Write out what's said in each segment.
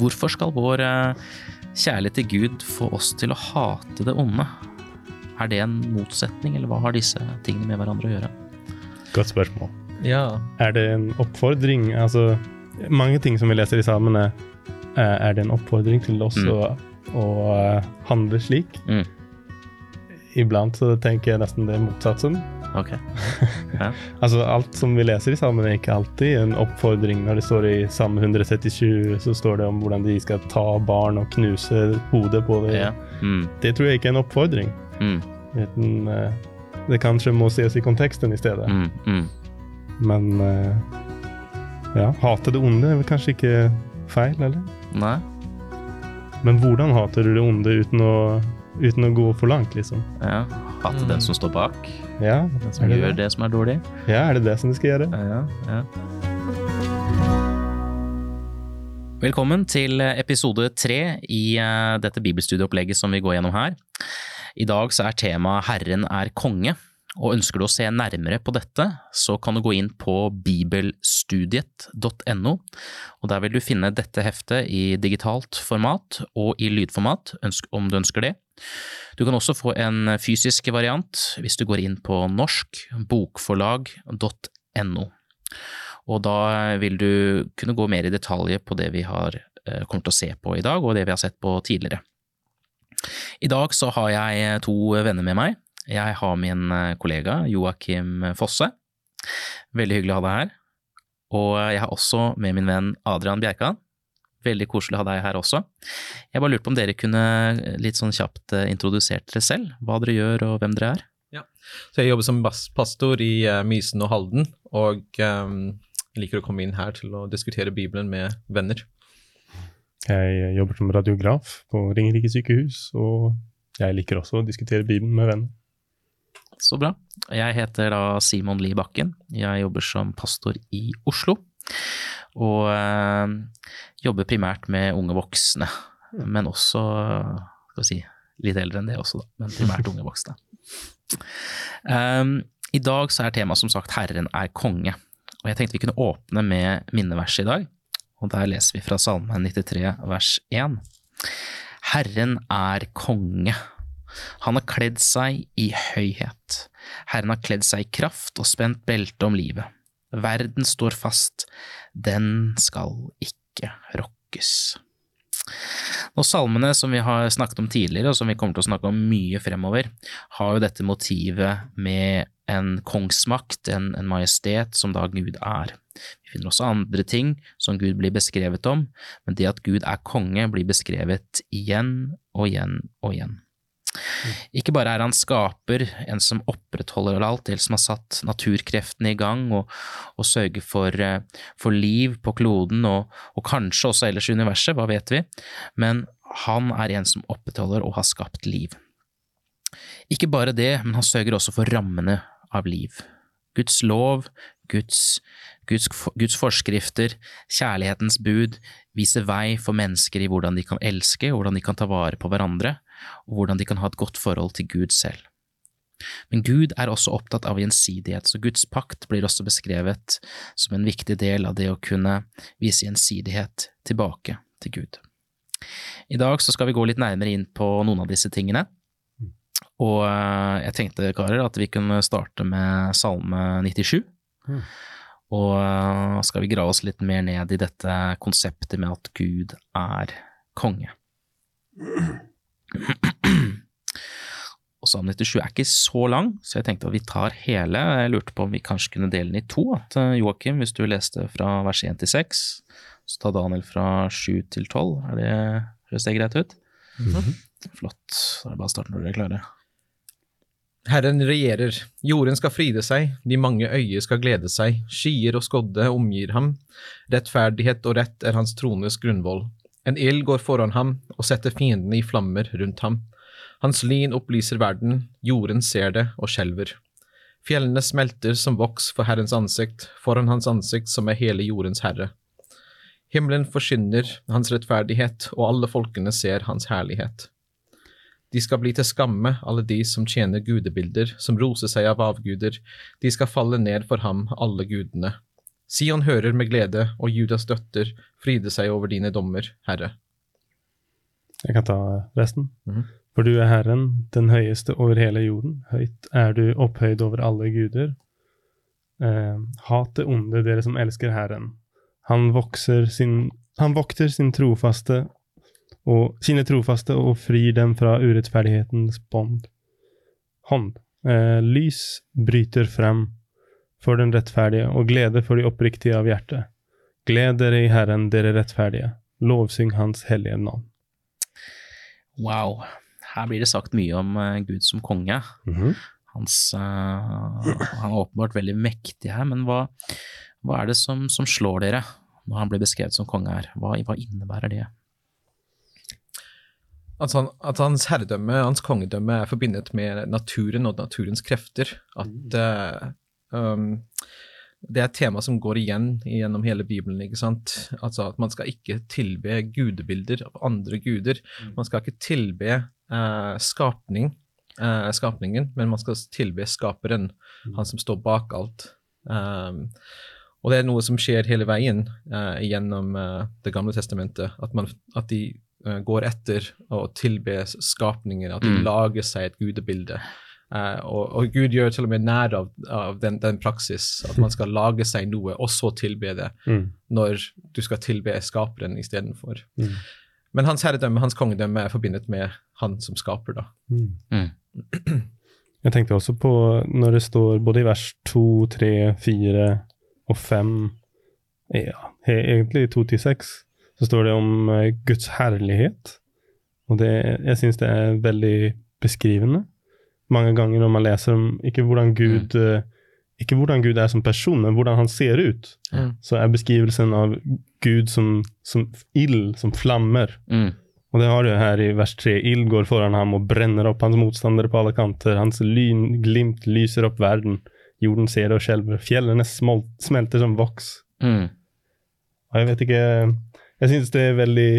hvorfor skal vår eh, kjærlighet til Gud få oss til å hate det onde? Er det en motsetning, eller hva har disse tingene med hverandre å gjøre? Godt spørsmål. Ja. Er det en oppfordring? Altså, mange ting som vi leser i salmene, eh, er det en oppfordring til oss Mm. å, å eh, handle slik? Mm. Iblant så tenker jeg nesten det er motsatsen. Ok. Altså, alt som vi leser i sammen, er ikke alltid en oppfordring. Når det står i Salme 137, så står det om hvordan de skal ta barn og knuse hodet på det. Ja. Mm. Det tror jeg ikke er en oppfordring. Mm. Uten, eh, det kanskje må ses i konteksten i stedet. Mm. Mm. Men eh, ja, hate det onde er vel kanskje ikke feil, eller? Nei. Men hvordan hater du det onde uten å, uten å gå for langt, liksom? Ja. Hate den som står bak, Ja, den som er det gjør det? det som er dårlig. Ja, er det det som de skal gjøre? Ja, ja. Velkommen til episode tre i eh, dette bibelstudieopplegget som vi går gjennom her. I dag så er temaet Herren er konge, og ønsker du å se nærmere på dette, så kan du gå inn på bibelstudiet.no, og der vil du finne dette heftet i digitalt format og i lydformat, om du ønsker det. Du kan også få en fysisk variant hvis du går inn på norskbokforlag.no. Og da vil du kunne gå mer i detalj på det vi har eh, kommer til å se på i dag, og det vi har sett på tidligere. I dag så har jeg to venner med meg. Jeg har min eh, kollega Joakim Fosse. Veldig hyggelig å ha deg her. Og jeg har også med min venn Adrian Bjerkan. Veldig koselig å ha deg her også. Jeg bare lurte på om dere kunne litt sånn kjapt eh, introdusert dere selv, hva dere gjør og hvem dere er. Ja, Så jeg jobber som pastor i eh, Mysen og Halden, og um, liker å komme inn her til å diskutere Bibelen med venner. Jeg jobber som radiograf på Ringerike sykehus, og jeg liker også å diskutere Bibelen med venner. Så bra. Jeg heter da Simon Lie Bakken. Jeg jobber som pastor i Oslo. Og øh, jobber primært med unge voksne, men også skal vi si, litt eldre enn det også, da. Men primært unge voksne. Um, I dag så er temaet som sagt Herren er konge. Og jeg tenkte vi kunne åpne med minneverset i dag. Og der leser vi fra Salme 93 vers 1. Herren er konge. Han har kledd seg i høyhet. Herren har kledd seg i kraft og spent belte om livet. Verden står fast, den skal ikke rokkes. Og salmene som vi har snakket om tidligere, og som vi kommer til å snakke om mye fremover, har jo dette motivet med en kongsmakt, en, en majestet, som da Gud er. Vi finner også andre ting som Gud blir beskrevet om, men det at Gud er konge, blir beskrevet igjen og igjen og igjen. Ikke bare er han skaper, en som opprettholder alt, en som har satt naturkreftene i gang og, og sørger for, eh, for liv på kloden og, og kanskje også ellers i universet, hva vet vi, men han er en som opprettholder og har skapt liv. Ikke bare det, men han sørger også for rammene av liv. Guds lov, Guds, Guds, Guds forskrifter, kjærlighetens bud viser vei for mennesker i hvordan de kan elske, hvordan de kan ta vare på hverandre, og hvordan de kan ha et godt forhold til Gud selv. Men Gud er også opptatt av gjensidighet, så Guds pakt blir også beskrevet som en viktig del av det å kunne vise gjensidighet tilbake til Gud. I dag så skal vi gå litt nærmere inn på noen av disse tingene. Og eh, jeg tenkte, karer, at vi kunne starte med Salme 97. Mm. Og eh, skal vi grave oss litt mer ned i dette konseptet med at Gud er konge. Og Salme 97 er ikke så lang, så jeg tenkte at vi tar hele. Jeg lurte på om vi kanskje kunne dele den i to. At eh, Joakim, hvis du leste fra vers 1 til 6, så tar Daniel fra 7 til 12. Er det, høres det greit ut? Flott. Da er det bare å starte når dere er klare. Herren regjerer, jorden skal fryde seg, de mange øyer skal glede seg, skyer og skodde omgir ham, rettferdighet og rett er hans trones grunnvoll. En ild går foran ham og setter fiendene i flammer rundt ham. Hans lyn opplyser verden, jorden ser det og skjelver. Fjellene smelter som voks for Herrens ansikt, foran hans ansikt som er hele jordens herre. Himmelen forsyner hans rettferdighet, og alle folkene ser hans herlighet. De skal bli til skamme, alle de som tjener gudebilder, som roser seg av avguder, de skal falle ned for ham, alle gudene. Sion hører med glede, og Judas døtter fryder seg over dine dommer, Herre. Jeg kan ta resten. Mhm. For du er Herren, den høyeste over hele jorden. Høyt er du opphøyd over alle guder. Eh, hat det onde, dere som elsker Herren. Han, sin, han vokter sin trofaste og, sine trofaste og frir dem fra urettferdighetens bånd. Hånd. Eh, lys bryter frem for den rettferdige, og glede for de oppriktige av hjerte. Gled dere i Herren, dere rettferdige. Lovsyng Hans hellige navn. Wow. Her blir det sagt mye om eh, Gud som konge. Hans, uh, han er åpenbart veldig mektig her, men hva, hva er det som, som slår dere når han blir beskrevet som konge her? Hva, hva innebærer det? At, han, at hans herredømme, hans kongedømme, er forbindet med naturen og naturens krefter. At eh, um, det er et tema som går igjen gjennom hele Bibelen. ikke sant? Altså At man skal ikke tilbe gudebilder av andre guder. Man skal ikke tilbe uh, skapning, uh, skapningen, men man skal tilbe skaperen, han som står bak alt. Um, og det er noe som skjer hele veien uh, gjennom Det gamle testamentet. At, man, at de går etter å tilbe skapningen, at de Mm. lager seg et gudebilde. Eh, og, og Gud gjør til og med nær av, av den, den praksis, at man skal lage seg noe, og så tilbe det, Mm. når du skal tilbe skaperen istedenfor. Mm. Men hans herredømme, hans kongedømme, er forbindet med han som skaper, da. Mm. Mm. Jeg tenkte også på når det står både i vers 2, 3, 4 og 5 Ja, egentlig 2 til 6, så står det om eh, Guds herlighet. Og det, jeg syns det er veldig beskrivende. Mange ganger når man leser om ikke hvordan Gud eh, ikke hvordan Gud er som person, men hvordan han ser ut, Mm. så er beskrivelsen av Gud som, som ild, som flammer. Mm. Og det har du her i vers 3. Ild går foran ham og brenner opp hans motstandere på alle kanter. Hans lyn, glimt lyser opp verden. Jorden ser det og skjelver. Fjellene smolt, smelter som voks. Mm. Og jeg vet ikke Jeg syns det er veldig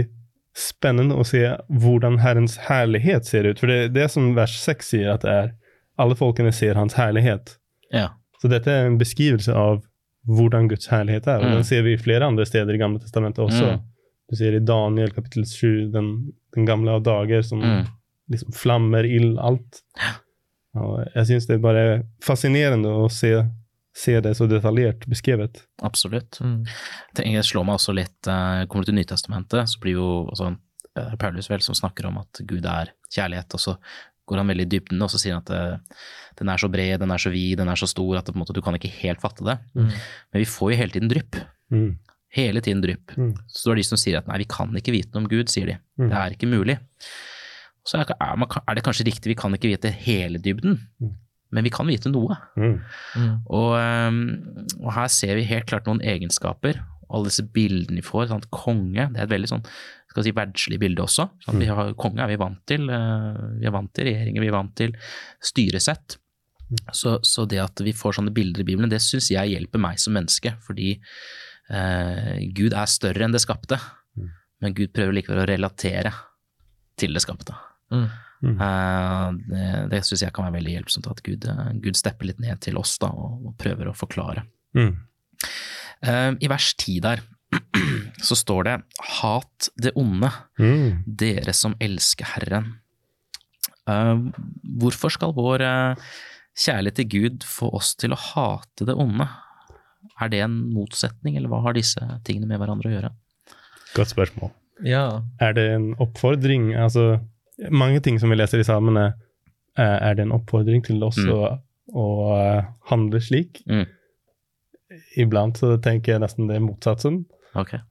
spennende å se hvordan Herrens herlighet ser ut. For det er det som vers 6 sier, at det er alle folkene ser hans herlighet. Ja. Så dette er en beskrivelse av hvordan Guds herlighet er. Og Mm. den ser vi i flere andre steder i Gamle testamentet også. Mm. Du ser i Daniel kapittel 7, den, den gamle av dager, som Mm. liksom flammer, ild, alt. Og jeg syns det er bare fascinerende å se, se det så detaljert beskrevet. Absolutt. Jeg tenker, Det slår meg også litt eh, Kommer du til Nytestamentet, så blir jo også eh, Paulus vel som snakker om at Gud er kjærlighet, og så går han veldig i dybden, og så sier han at eh, den er så bred, den er så vid, den er så stor at det, på en måte, du kan ikke helt fatte det. Mm. Men vi får jo hele tiden drypp. Mm. Hele tiden drypp. Mm. Så det er de som sier at nei, vi kan ikke vite noe om Gud, sier de. Mm. Det er ikke mulig. Så er, er, man, er det kanskje riktig, vi kan ikke vite hele dybden, Mm. Men vi kan vite noe. Mm. Mm. Og, ehm, og her ser vi helt klart noen egenskaper. Alle disse bildene vi får. Sant? Konge, det er et veldig sånn skal vi si, verdslig bilde også. Sant? Vi har, konge er vi vant til. eh, Vi er vant til regjeringer, vi er vant til styresett. Så, så det at vi får sånne bilder i Bibelen, det syns jeg hjelper meg som menneske. Fordi eh, Gud er større enn det skapte, Mm. men Gud prøver likevel å relatere til det skapte. Mm. Mm. Eh, det det syns jeg kan være veldig hjelpsomt, at Gud, eh, Gud stepper litt ned til oss da, og, og prøver å forklare. Mm. Eh, I vers 10 der så står det 'hat det onde, Mm. dere som elsker Herren'. Eh, hvorfor skal vår kjærlighet til Gud få oss til å hate det onde? Er det en motsetning, eller hva har disse tingene med hverandre å gjøre? Godt spørsmål. Ja. Er det en oppfordring? Altså, mange ting som vi leser i salmene, eh, er det en oppfordring til oss Mm. å, å eh, handle slik? Mm. Iblant så tenker jeg nesten det er motsatsen. Ok.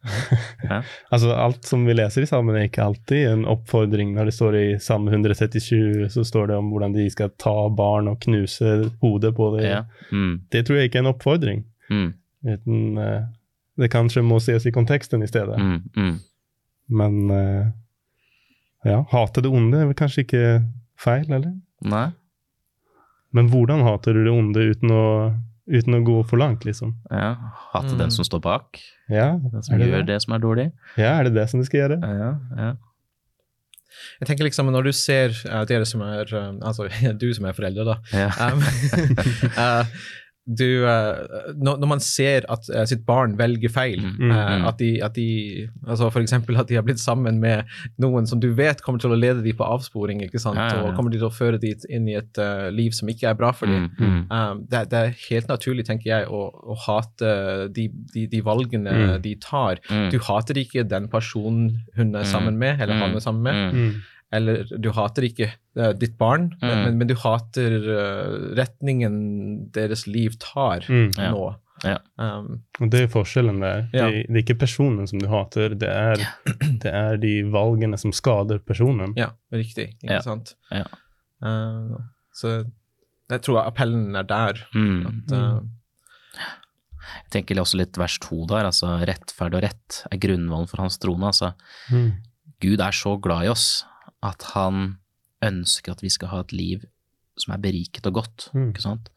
Altså, alt som vi leser i salmene, er ikke alltid en oppfordring. Når det står i Salme 137, så står det om hvordan de skal ta barn og knuse hodet på det. Ja. Mm. Det tror jeg ikke er en oppfordring. Mm. Uten, uh, det kanskje må ses i konteksten i stedet. Mm. Mm. Men eh, ja, hate det onde er vel kanskje ikke feil, eller? Nei? Men hvordan hater du det onde uten å, uten å gå for langt, liksom? Ja. Hate Mm. den som står bak, Ja, den som det gjør det? det som er dårlig. Ja, er det det som du skal gjøre? Ja, ja. Jeg tenker liksom når du ser uh, dere som er uh, Altså du som er foreldre, da. ja. Um, eh, du, eh, når, man ser at eh, sitt barn velger feil, Mm, eh, mm. at de, at de altså for eksempel at de har blitt sammen med noen som du vet kommer til å lede dem på avsporing, ikke sant? Ja, ja, ja. og kommer de til å føre dem inn i et uh, liv som ikke er bra for dem. Mm, mm. Um, det, det er helt naturlig, tenker jeg, å, å hate de, de, de valgene Mm. de tar. Mm. Du hater ikke den personen hun er Mm. sammen med, eller han er sammen med. Mm. Mm. Eller du hater ikke uh, ditt barn, men, Mm. men, men du hater uh, retningen deres liv tar Mm. Ja. nå. Ja. Um, Og det er forskjellen der. Ja. Det, det er ikke personen som du hater, det er, det er de valgene som skader personen. ja, riktig. Ikke Ja. sant? Ja. Uh, så jeg tror appellen er der. Mm. At, uh, Jeg tenker også litt vers to der, altså rettferd og rett er grunnvollen for hans trone. Altså, Mm. Gud er så glad i oss at han ønsker at vi skal ha et liv som er beriket og godt, Mm. ikke sant?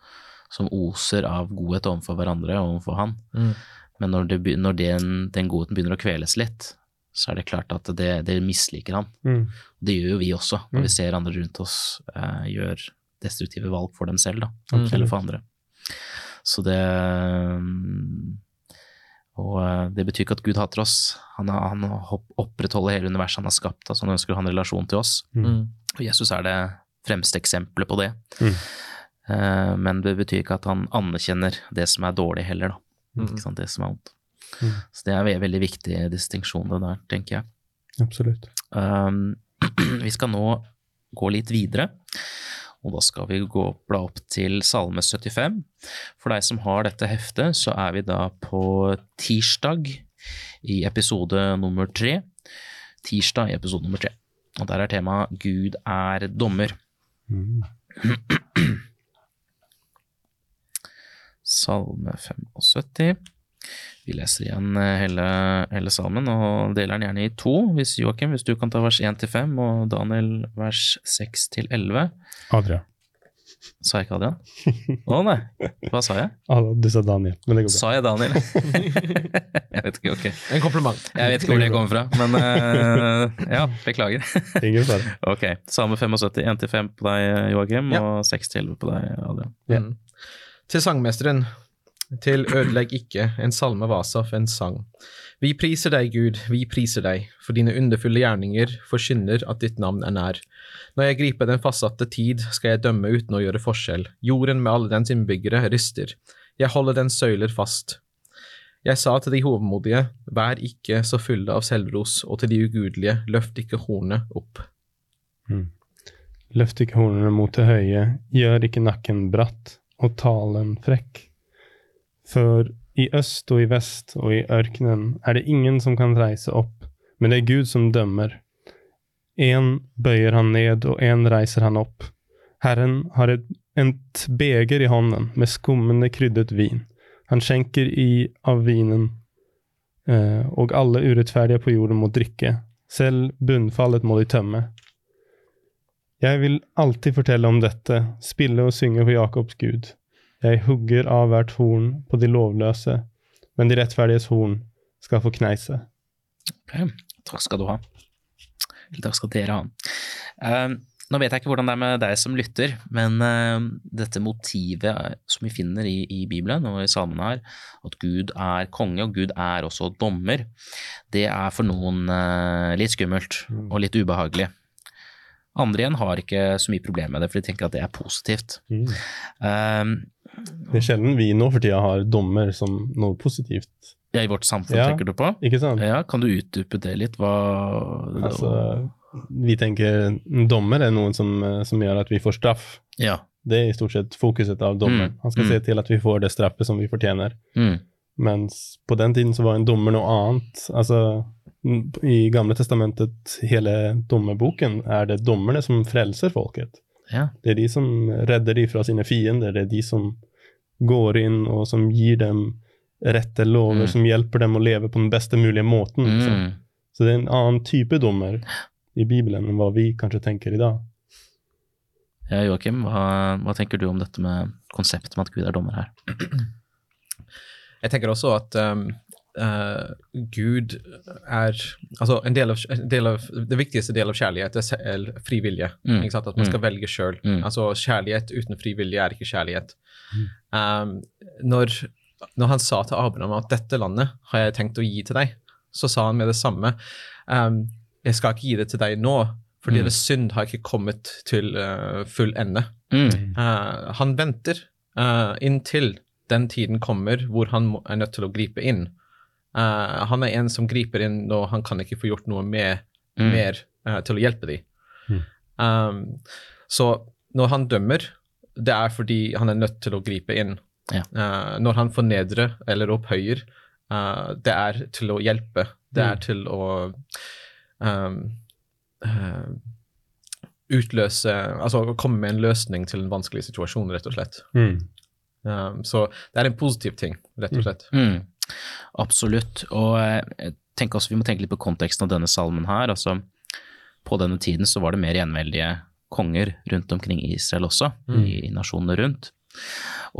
Som oser av godhet overfor hverandre og overfor han. mm. Men når, det, når den, den godheten begynner å kveles litt, så er det klart at det, det misliker han. Mm. Det gjør jo vi også, når Mm. vi ser andre rundt oss eh, gjør destruktive valg for dem selv, da. Eller for andre. Så det mm, Og eh, det betyr ikke at Gud hater oss. Han, har- han opprettholder hele universet han har skapt. Altså han ønsker å ha en relasjon til oss. Mm. Mm. Og Jesus er det fremste eksempelet på det. Mm. Eh, men det betyr ikke at han anerkjenner det som er dårlig heller, da. Mm. Ikke sant? Det som er vondt. Mm. Så det er en veldig viktig distinksjon det der, tenker jeg. Absolutt. Um, vi skal nå gå litt videre, og da skal vi gå bla opp til Salme 75. For deg som har dette heftet, så er vi da på tirsdag i episode nummer tre. Tirsdag i episode nummer tre. Og der er temaet Gud er dommer. Mm. Salme 75. Vi leser igjen eh, hele, hele salmen og deler den gjerne i to. Hvis Joakim, hvis du kan ta vers 1 til 5, og Daniel vers 6 til 11. Adrian. Sa jeg ikke Adrian? Å nei, hva sa jeg? Du sa Daniel, men det går bra. Sa jeg Daniel? jeg vet ikke, ok. En kompliment. Jeg vet ikke hvor det kommer fra, men uh, ja, beklager. Ingen fare. ok, Salme 75, 1 til 5 på deg, Joakim, Ja. og 6 til 11 på deg, Adrian. Ja. Mm. Til sangmesteren. Til Ødelegg ikke, en salme Vasaf, en sang. Vi priser deg, Gud, vi priser deg, for dine underfulle gjerninger forkynner at ditt navn er nær. Når jeg griper den fastsatte tid, skal jeg dømme uten å gjøre forskjell. Jorden med alle dens innbyggere ryster. Jeg holder dens søyler fast. Jeg sa til de hovmodige, vær ikke så fulle av selvros, og til de ugudelige, løft ikke hornet opp. Løft ikke hornene mot det høye, gjør ikke nakken bratt, og talen frekk. For i øst og i vest og i ørkenen er det ingen som kan reise opp, men det er Gud som dømmer. En bøyer han ned, og en reiser han opp. Herren har et, et beger i hånden med skummende kryddet vin. Han skjenker i av vinen, eh, og alle urettferdige på jorden må drikke. Selv bunnfallet må de tømme. Jeg vil alltid fortelle om dette, spille og synge for Jakobs Gud. Jeg hugger av hvert horn på de lovløse, men de rettferdiges horn skal få kneise. Ok, Takk skal du ha. Eller takk skal dere ha. Uh, nå vet jeg ikke hvordan det er med deg som lytter, men uh, dette motivet som vi finner i, i Bibelen og i salmene her, at Gud er konge og Gud er også dommer, det er for noen uh, litt skummelt og litt ubehagelig. Andre igjen har ikke så mye problem med det, for de tenker at det er positivt. Eh, Det er sjelden vi nå for tida har dommer som noe positivt. ja, I vårt samfunn, Ja. tenker du på? Ikke sant? Ja, Kan du utdype det litt? Hva Altså, vi tenker en dommer er noen som, eh, som gjør at vi får straff. Ja. Det er i stort sett fokuset av dommeren. Mm, Han skal mm. se til at vi får det straffet som vi fortjener. Mm. Mens på den tiden så var en dommer noe annet. Altså, I Gamle testamentet, hele dommerboken, er det dommerne som frelser folket. Ja. Det er de som redder de fra sine fiender. Det er de som går inn og som gir dem rette lover, Mm. som hjelper dem å leve på den beste mulige måten. Liksom. Mm. Så det er en annen type dommer i Bibelen enn hva vi kanskje tenker i dag. Ja, Joakim, hva, hva tenker du om dette med konseptet med at Gud er dommer her? Jeg tenker også at um, eh, Gud er Altså, en del av, en del av, det viktigste del av kjærlighet er er fri vilje. Mm. Ikke sant? At man skal velge sjøl. Mm. Altså, kjærlighet uten fri vilje er ikke kjærlighet. Um, når, når han sa til Abraham at dette landet har jeg tenkt å gi til deg, så sa han med det samme um, Jeg skal ikke gi det til deg nå, for Mm. deres synd har ikke kommet til uh, full ende. Mm. Eh, han venter eh, inntil den tiden kommer hvor han må, er nødt til å gripe inn. Eh, han er en som griper inn når han kan ikke få gjort noe med, Mm. mer uh, til å hjelpe dem. Mm. Um, så når han dømmer, det er fordi han er nødt til å gripe inn. Ja. Uh, når han fornedrer eller opphøyer, det er til å hjelpe. Det er Mm. til å um, utløse Altså komme med en løsning til en vanskelig situasjon, rett og slett. Mm. Um, så det er en positiv ting, rett og slett. Mm. Absolutt. Og eh, også vi må tenke litt på konteksten av denne salmen her. Altså, på denne tiden så var det mer enveldige konger rundt omkring i Israel også, i, i nasjonene rundt.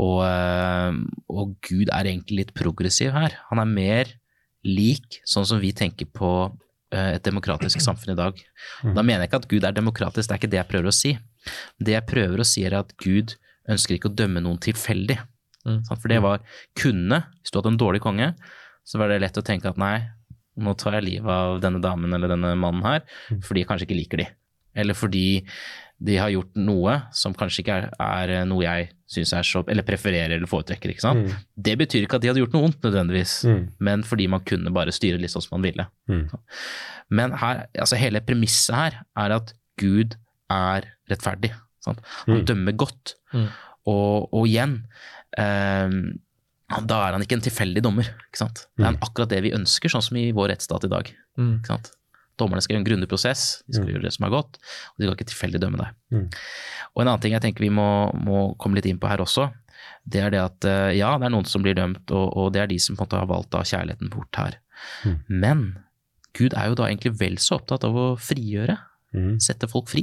Og, eh, og Gud er egentlig litt progressiv her. Han er mer lik sånn som vi tenker på eh, et demokratisk samfunn i dag. Da mener jeg ikke at Gud er demokratisk, det er ikke det jeg prøver å si. Det jeg prøver å si er at Gud ønsker ikke å dømme noen tilfeldig. Mm. For det var kunne, hvis du hadde en dårlig konge, så var det lett å tenke at nei, nå tar jeg livet av denne damen eller denne mannen her, fordi jeg kanskje ikke liker de. Eller fordi de har gjort noe som kanskje ikke er, er noe jeg syns er så Eller prefererer eller foretrekker, ikke sant. Mm. Det betyr ikke at de hadde gjort noe vondt nødvendigvis, Mm. men fordi man kunne bare styre litt sånn som man ville. Mm. Men her, altså hele premisset her er at Gud er rettferdig. Sant? Han Mm. dømmer godt. Mm. Og, og igjen, da er han ikke en tilfeldig dommer. Det er han akkurat det vi ønsker, sånn som i vår rettsstat i dag. Mm. Dommerne skal gjøre en grundig prosess, de skal Mm. gjøre det som er godt, og de skal ikke tilfeldig dømme deg. Mm. Og en annen ting jeg tenker vi må, må komme litt inn på her også, det er det at eh, ja, det er noen som blir dømt, og, og det er de som på en måte har valgt da kjærligheten bort her. Mm. Men Gud er jo da egentlig vel så opptatt av å frigjøre, Mm. sette folk fri.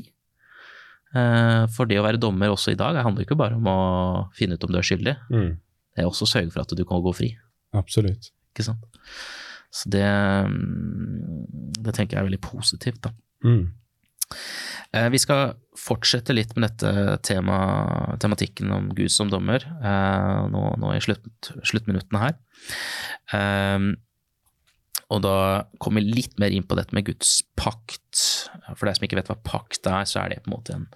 Eh, For det å være dommer også i dag det handler ikke bare om å finne ut om du er skyldig, Mm. det er også å sørge for at du kan gå fri. Absolutt. Ikke sant? Så det, mm, det tenker jeg er veldig positivt, da. Mm. Eh, Vi skal fortsette litt med dette tema, tematikken om Gud som dommer eh, nå, nå i slutt, sluttminuttene her. Eh, og da kommer vi litt mer inn på dette med Guds pakt. For deg som ikke vet hva pakt er, så er det på en måte en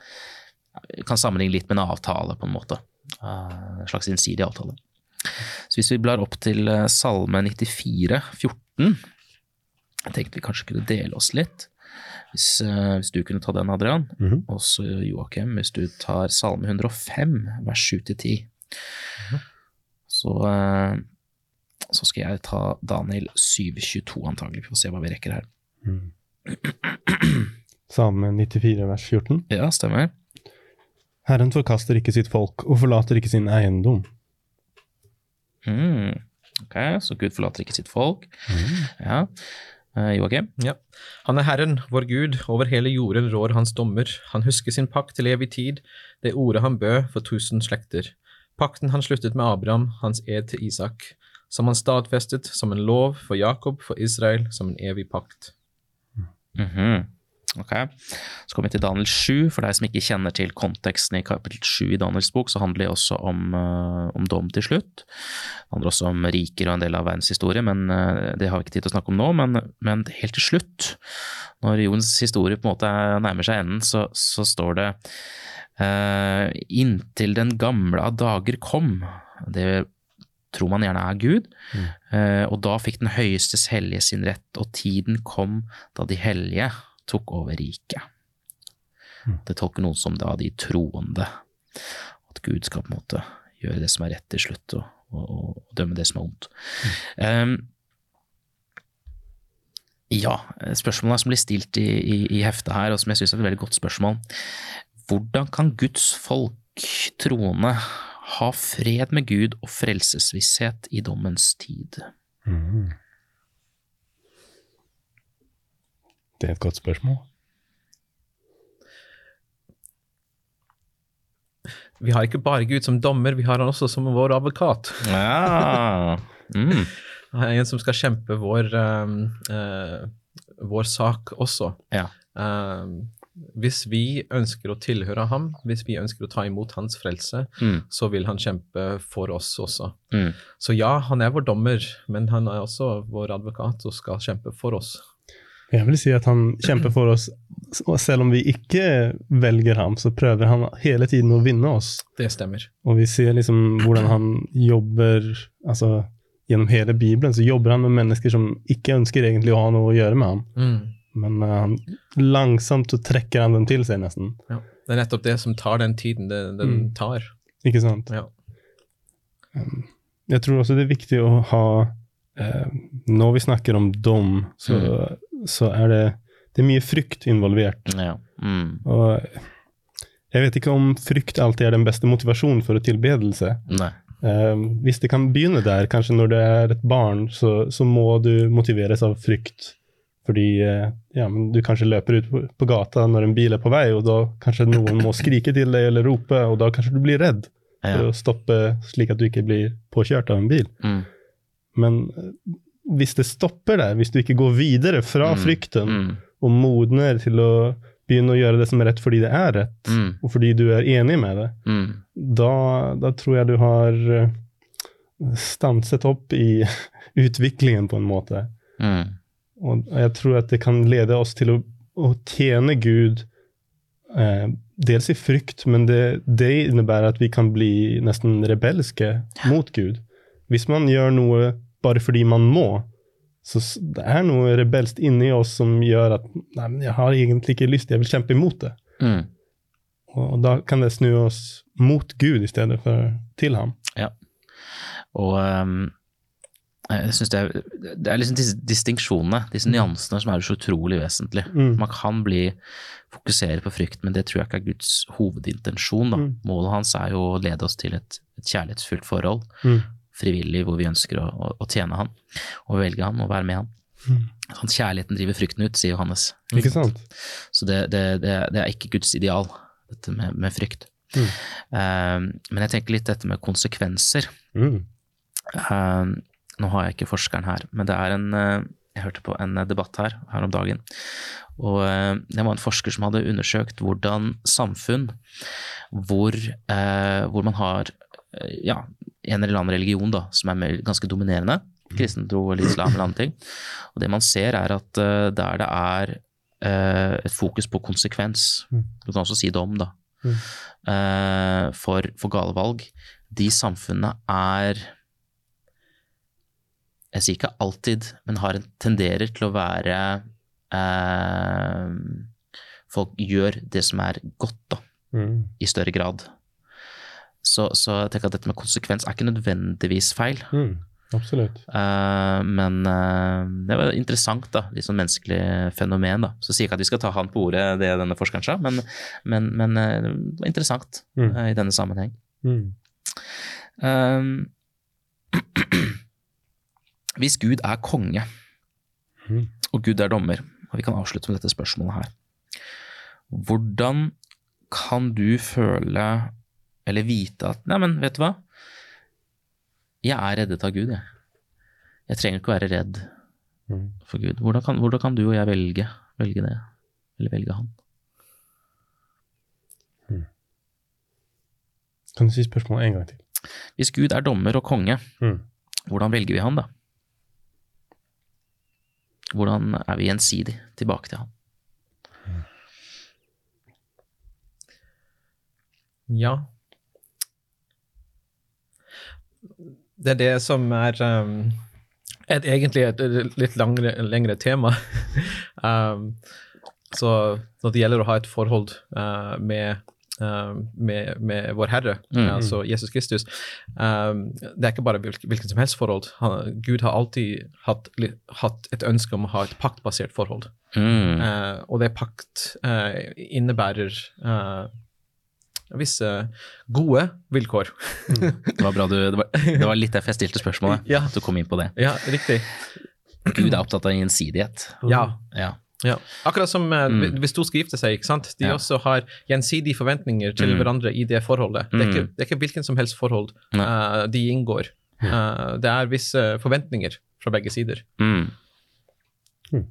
kan sammenligne litt med en avtale, på en måte. Eh, En slags innsidig avtale. Så hvis vi blar opp til eh, Salme 94, 14 Jeg tenkte vi kanskje kunne dele oss litt. Hvis, eh, hvis du kunne ta den, Adrian. Mhm. Og så Joakim, hvis du tar Salme 105, vers 7-10. Mm -hmm. så skal jeg ta Daniel 7.22 antagelig, Vi får se hva vi rekker her. Mm. Salme 94 vers 14. Ja, stemmer. Herren forkaster ikke sitt folk og forlater ikke sin eiendom. Mm. Ok, så Gud forlater ikke sitt folk. Ja. Eh, Joakim? Ja. Han er Herren, vår Gud, over hele jorden rår hans dommer. Han husker sin pakt til evig tid, det ordet han bød for tusen slekter. Pakten han sluttet med Abraham, hans ed til Isak, som han stadfestet som en lov for Jakob, for Israel, som en evig pakt. Mhm. Ok, Så kommer vi til Daniel 7. For deg som ikke kjenner til konteksten i kapittel 7 i Daniels bok, så handler det også om, eh, om dom til slutt. Det handler også om riker og en del av verdens historie, men eh, det har vi ikke tid til å snakke om nå. Men, men helt til slutt, når jordens historie på en måte nærmer seg enden, så, så står det Uh, inntil den gamle av dager kom. Det tror man gjerne er Gud. Eh, og da fikk den høyestes hellige sin rett, og tiden kom da de hellige tok over riket. Det tolker noen som da de troende. At Gud skal på en måte gjøre det som er rett til slutt, og, og, og dømme det som er ondt. Um, ja, spørsmålet som blir stilt i, i, i heftet her, og som jeg syns er et veldig godt spørsmål. Hvordan kan Guds folk, troende, ha fred med Gud og frelsesvisshet i dommens tid? Mm. Det er et godt spørsmål. Vi har ikke bare Gud som dommer, vi har han også som vår advokat. Ja. Mm. En som skal kjempe vår, um, uh, vår sak også. Ja. Um, hvis vi ønsker å tilhøre ham, hvis vi ønsker å ta imot hans frelse, Mm. så vil han kjempe for oss også. Mm. Så ja, han er vår dommer, men han er også vår advokat og skal kjempe for oss. Jeg vil si at han kjemper for oss, og selv om vi ikke velger ham, så prøver han hele tiden å vinne oss. Det stemmer. Og vi ser liksom hvordan han jobber altså Gjennom hele Bibelen så jobber han med mennesker som ikke ønsker egentlig å ha noe å gjøre med ham. Mm. Men uh, langsomt så trekker han den til seg, nesten. Ja. Det er nettopp det som tar den tiden det, den Mm. tar. Ikke sant? Ja. Jeg tror også det er viktig å ha uh, Når vi snakker om dom, så, så er det, det er mye frykt involvert. Ja. Mm. Og jeg vet ikke om frykt alltid er den beste motivasjonen for tilbedelse. Nei. Eh, hvis det kan begynne der, kanskje når du er et barn, så, så må du motiveres av frykt. Fordi eh, ja, men du kanskje løper ut på, gata når en bil er på vei, og da kanskje noen må skrike til deg eller rope, og da kanskje du blir redd for å stoppe slik at du ikke blir påkjørt av en bil. Mm. Men eh, hvis det stopper deg, hvis du ikke går videre fra Mm. frykten Mm. og modner til å begynne å gjøre det som er rett fordi det er rett, Mm. og fordi du er enig med det, Mm. da, da tror jeg du har eh, stanset opp i utviklingen på en måte. Og jeg tror at det kan lede oss til å, å tjene Gud eh, dels i frykt, men det, det innebærer at vi kan bli nesten rebelske mot Gud. Hvis man gjør noe bare fordi man må, så det er noe rebelsk inni oss som gjør at nei, men jeg har egentlig ikke lyst, jeg vil kjempe imot det. Mm. Og da kan det snu oss mot Gud i stedet for til ham. Ja. Og ehm, jeg synes det, er, det er liksom disse distinksjonene, disse nyansene, som er så utrolig vesentlige. Mm. Man kan bli fokusere på frykt, men det tror jeg ikke er Guds hovedintensjon. Da. Mm. Målet hans er jo å lede oss til et, et kjærlighetsfullt forhold, Mm. frivillig, hvor vi ønsker å, å, å tjene han, og velge han og være med han. Mm. Sånn, kjærligheten driver frykten ut, sier Johannes. Ikke sant? Så det, det, det, er ikke Guds ideal, dette med, med frykt. Mm. Ehm, men jeg tenker litt dette med konsekvenser. Mm. Nå har jeg ikke forskeren her, men det er en eh, Jeg hørte på en eh, debatt her her om dagen. Og eh, det var en forsker som hadde undersøkt hvordan samfunn hvor, hvor man har ja, en eller annen religion da, som er ganske dominerende, kristentro eller islam eller andre ting. Og det man ser er at der det er et fokus på konsekvens, Mm. du kan også si dom, da, Mm. for, for gale valg, de samfunnene er jeg sier ikke alltid, men har en tenderer til å være eh, Folk gjør det som er godt, da, Mm. i større grad. Så, så jeg tenker at dette med konsekvens er ikke nødvendigvis feil. Mm. Absolutt. Eh, men eh, det var interessant, da. Litt sånn menneskelig fenomen, da. Så sier ikke at vi skal ta han på ordet, det denne forskeren sa, men, men, men eh, det var interessant Mm. i denne sammenheng. Mm. Hvis Gud er konge, Mm. og Gud er dommer, og vi kan avslutte med dette spørsmålet her, hvordan kan du føle eller vite at Nei, men vet du hva? Jeg er reddet av Gud, jeg. Jeg trenger ikke å være redd Mm. for Gud. Hvordan kan, hvordan kan du og jeg velge, velge det? Eller velge Han? Kan du si spørsmålet en gang til? Hvis Gud er dommer og konge, Mm. hvordan velger vi Han da? Hvordan er vi gjensidig tilbake til Han? Ja. Det er det som er um, et, egentlig et, litt langre, lengre tema. um, så når det gjelder å ha et forhold uh, med, med, med vår Herre, Mm. altså Jesus Kristus um, Det er ikke bare hvilket, hvilket som helst forhold. Han, Gud har alltid hatt, hatt et ønske om å ha et paktbasert forhold. Mm. Uh, og det pakt uh, innebærer uh, visse gode vilkår. Det var bra du Det var, det var litt derfor jeg stilte spørsmålet. Ja. At du kom inn på det. ja, riktig. Gud er opptatt av gjensidighet. Ja. Ja. Ja. Akkurat som eh, Mm. hvis to skal gifte seg, ikke sant? de Ja. også har gjensidige forventninger til Mm. hverandre i det forholdet. Det er, ikke, Mm. det er ikke hvilken som helst forhold eh, de inngår. Uh, det er visse forventninger fra begge sider. Mm. Mm.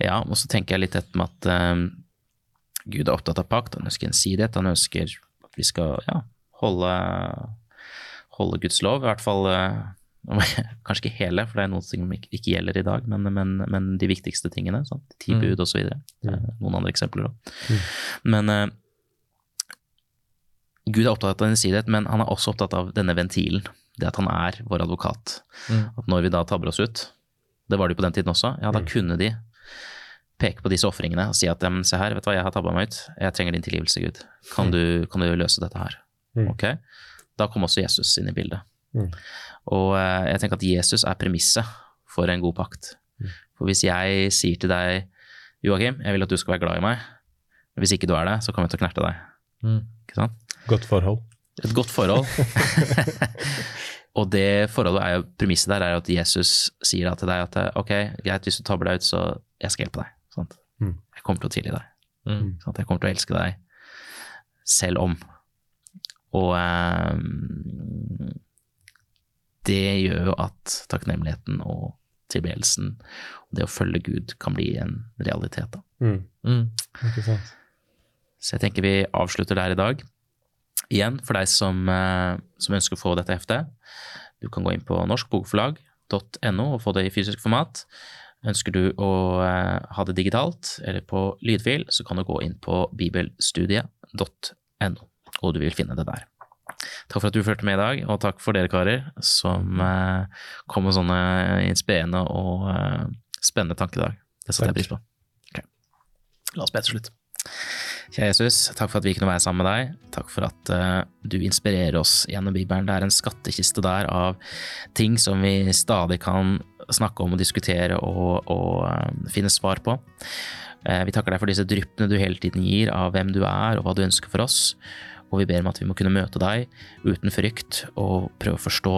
Ja, og så tenker jeg litt etter med at um, Gud er opptatt av pakt, han ønsker gjensidighet. han ønsker at vi skal ja, holde, holde Guds lov, i hvert fall eh, Kanskje ikke hele, for det er noen ting som ikke, gjelder i dag, men, men, men de viktigste tingene. Sant? Ti Mm. bud. Mm. Eh, Noen andre eksempler òg. Mm. Men uh, Gud er opptatt av ensidighet, men han er også opptatt av denne ventilen. Det at han er vår advokat. Mm. At når vi da tabber oss ut, det var det jo på den tiden også, ja, da Mm. kunne de peke på disse ofringene og si at se her, vet du hva, jeg har tabba meg ut, jeg trenger din tilgivelse, Gud. Kan du, kan du løse dette her? Mm. Ok? Da kom også Jesus inn i bildet. Mm. Og eh, jeg tenker at Jesus er premisset for en god pakt. Mm. For hvis jeg sier til deg, Joakim, jeg vil at du skal være glad i meg, men hvis ikke du er det, så kommer jeg til å knerte deg. Mm. Ikke sant? Godt forhold. Et godt forhold. og det forholdet er jo, premisset der er jo at Jesus sier da til deg at ok, greit, hvis du tabber deg ut, så jeg skal hjelpe deg. Sant? Mm. Jeg kommer til å tilgi deg. Mm. Sant? Jeg kommer til å elske deg selv om. Og eh, det gjør jo at takknemligheten og tilbedelsen og det å følge Gud kan bli en realitet. Da. Mm. Mm. Ikke sant. Så jeg tenker vi avslutter der i dag. Igjen, for deg som, eh, som ønsker å få dette heftet, du kan gå inn på norskbokforlag.no og få det i fysisk format. Ønsker du å eh, ha det digitalt eller på lydfil, så kan du gå inn på bibelstudiet.no, og du vil finne det der. Takk for at du fulgte med i dag, og takk for dere karer som eh, kom med sånne inspirerende og eh, spennende tanker i dag. Det setter jeg pris på. Okay. La oss be til slutt. Kjære Jesus, takk for at vi kunne være sammen med deg. Takk for at uh, du inspirerer oss gjennom Bibelen. Det er en skattkiste der av ting som vi stadig kan snakke om og diskutere og, og uh, finne svar på. Uh, vi takker deg for disse dryppene du hele tiden gir av hvem du er og hva du ønsker for oss. Og vi ber om at vi må kunne møte deg uten frykt og prøve å forstå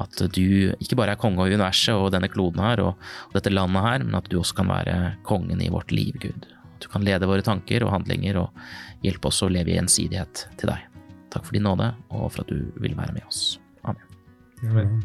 at du ikke bare er konge av universet og denne kloden her og, dette landet her, men at du også kan være kongen i vårt liv, Gud. At du kan lede våre tanker og handlinger og hjelpe oss å leve i gjensidighet til deg. Takk for din nåde og for at du vil være med oss. Amen. Amen.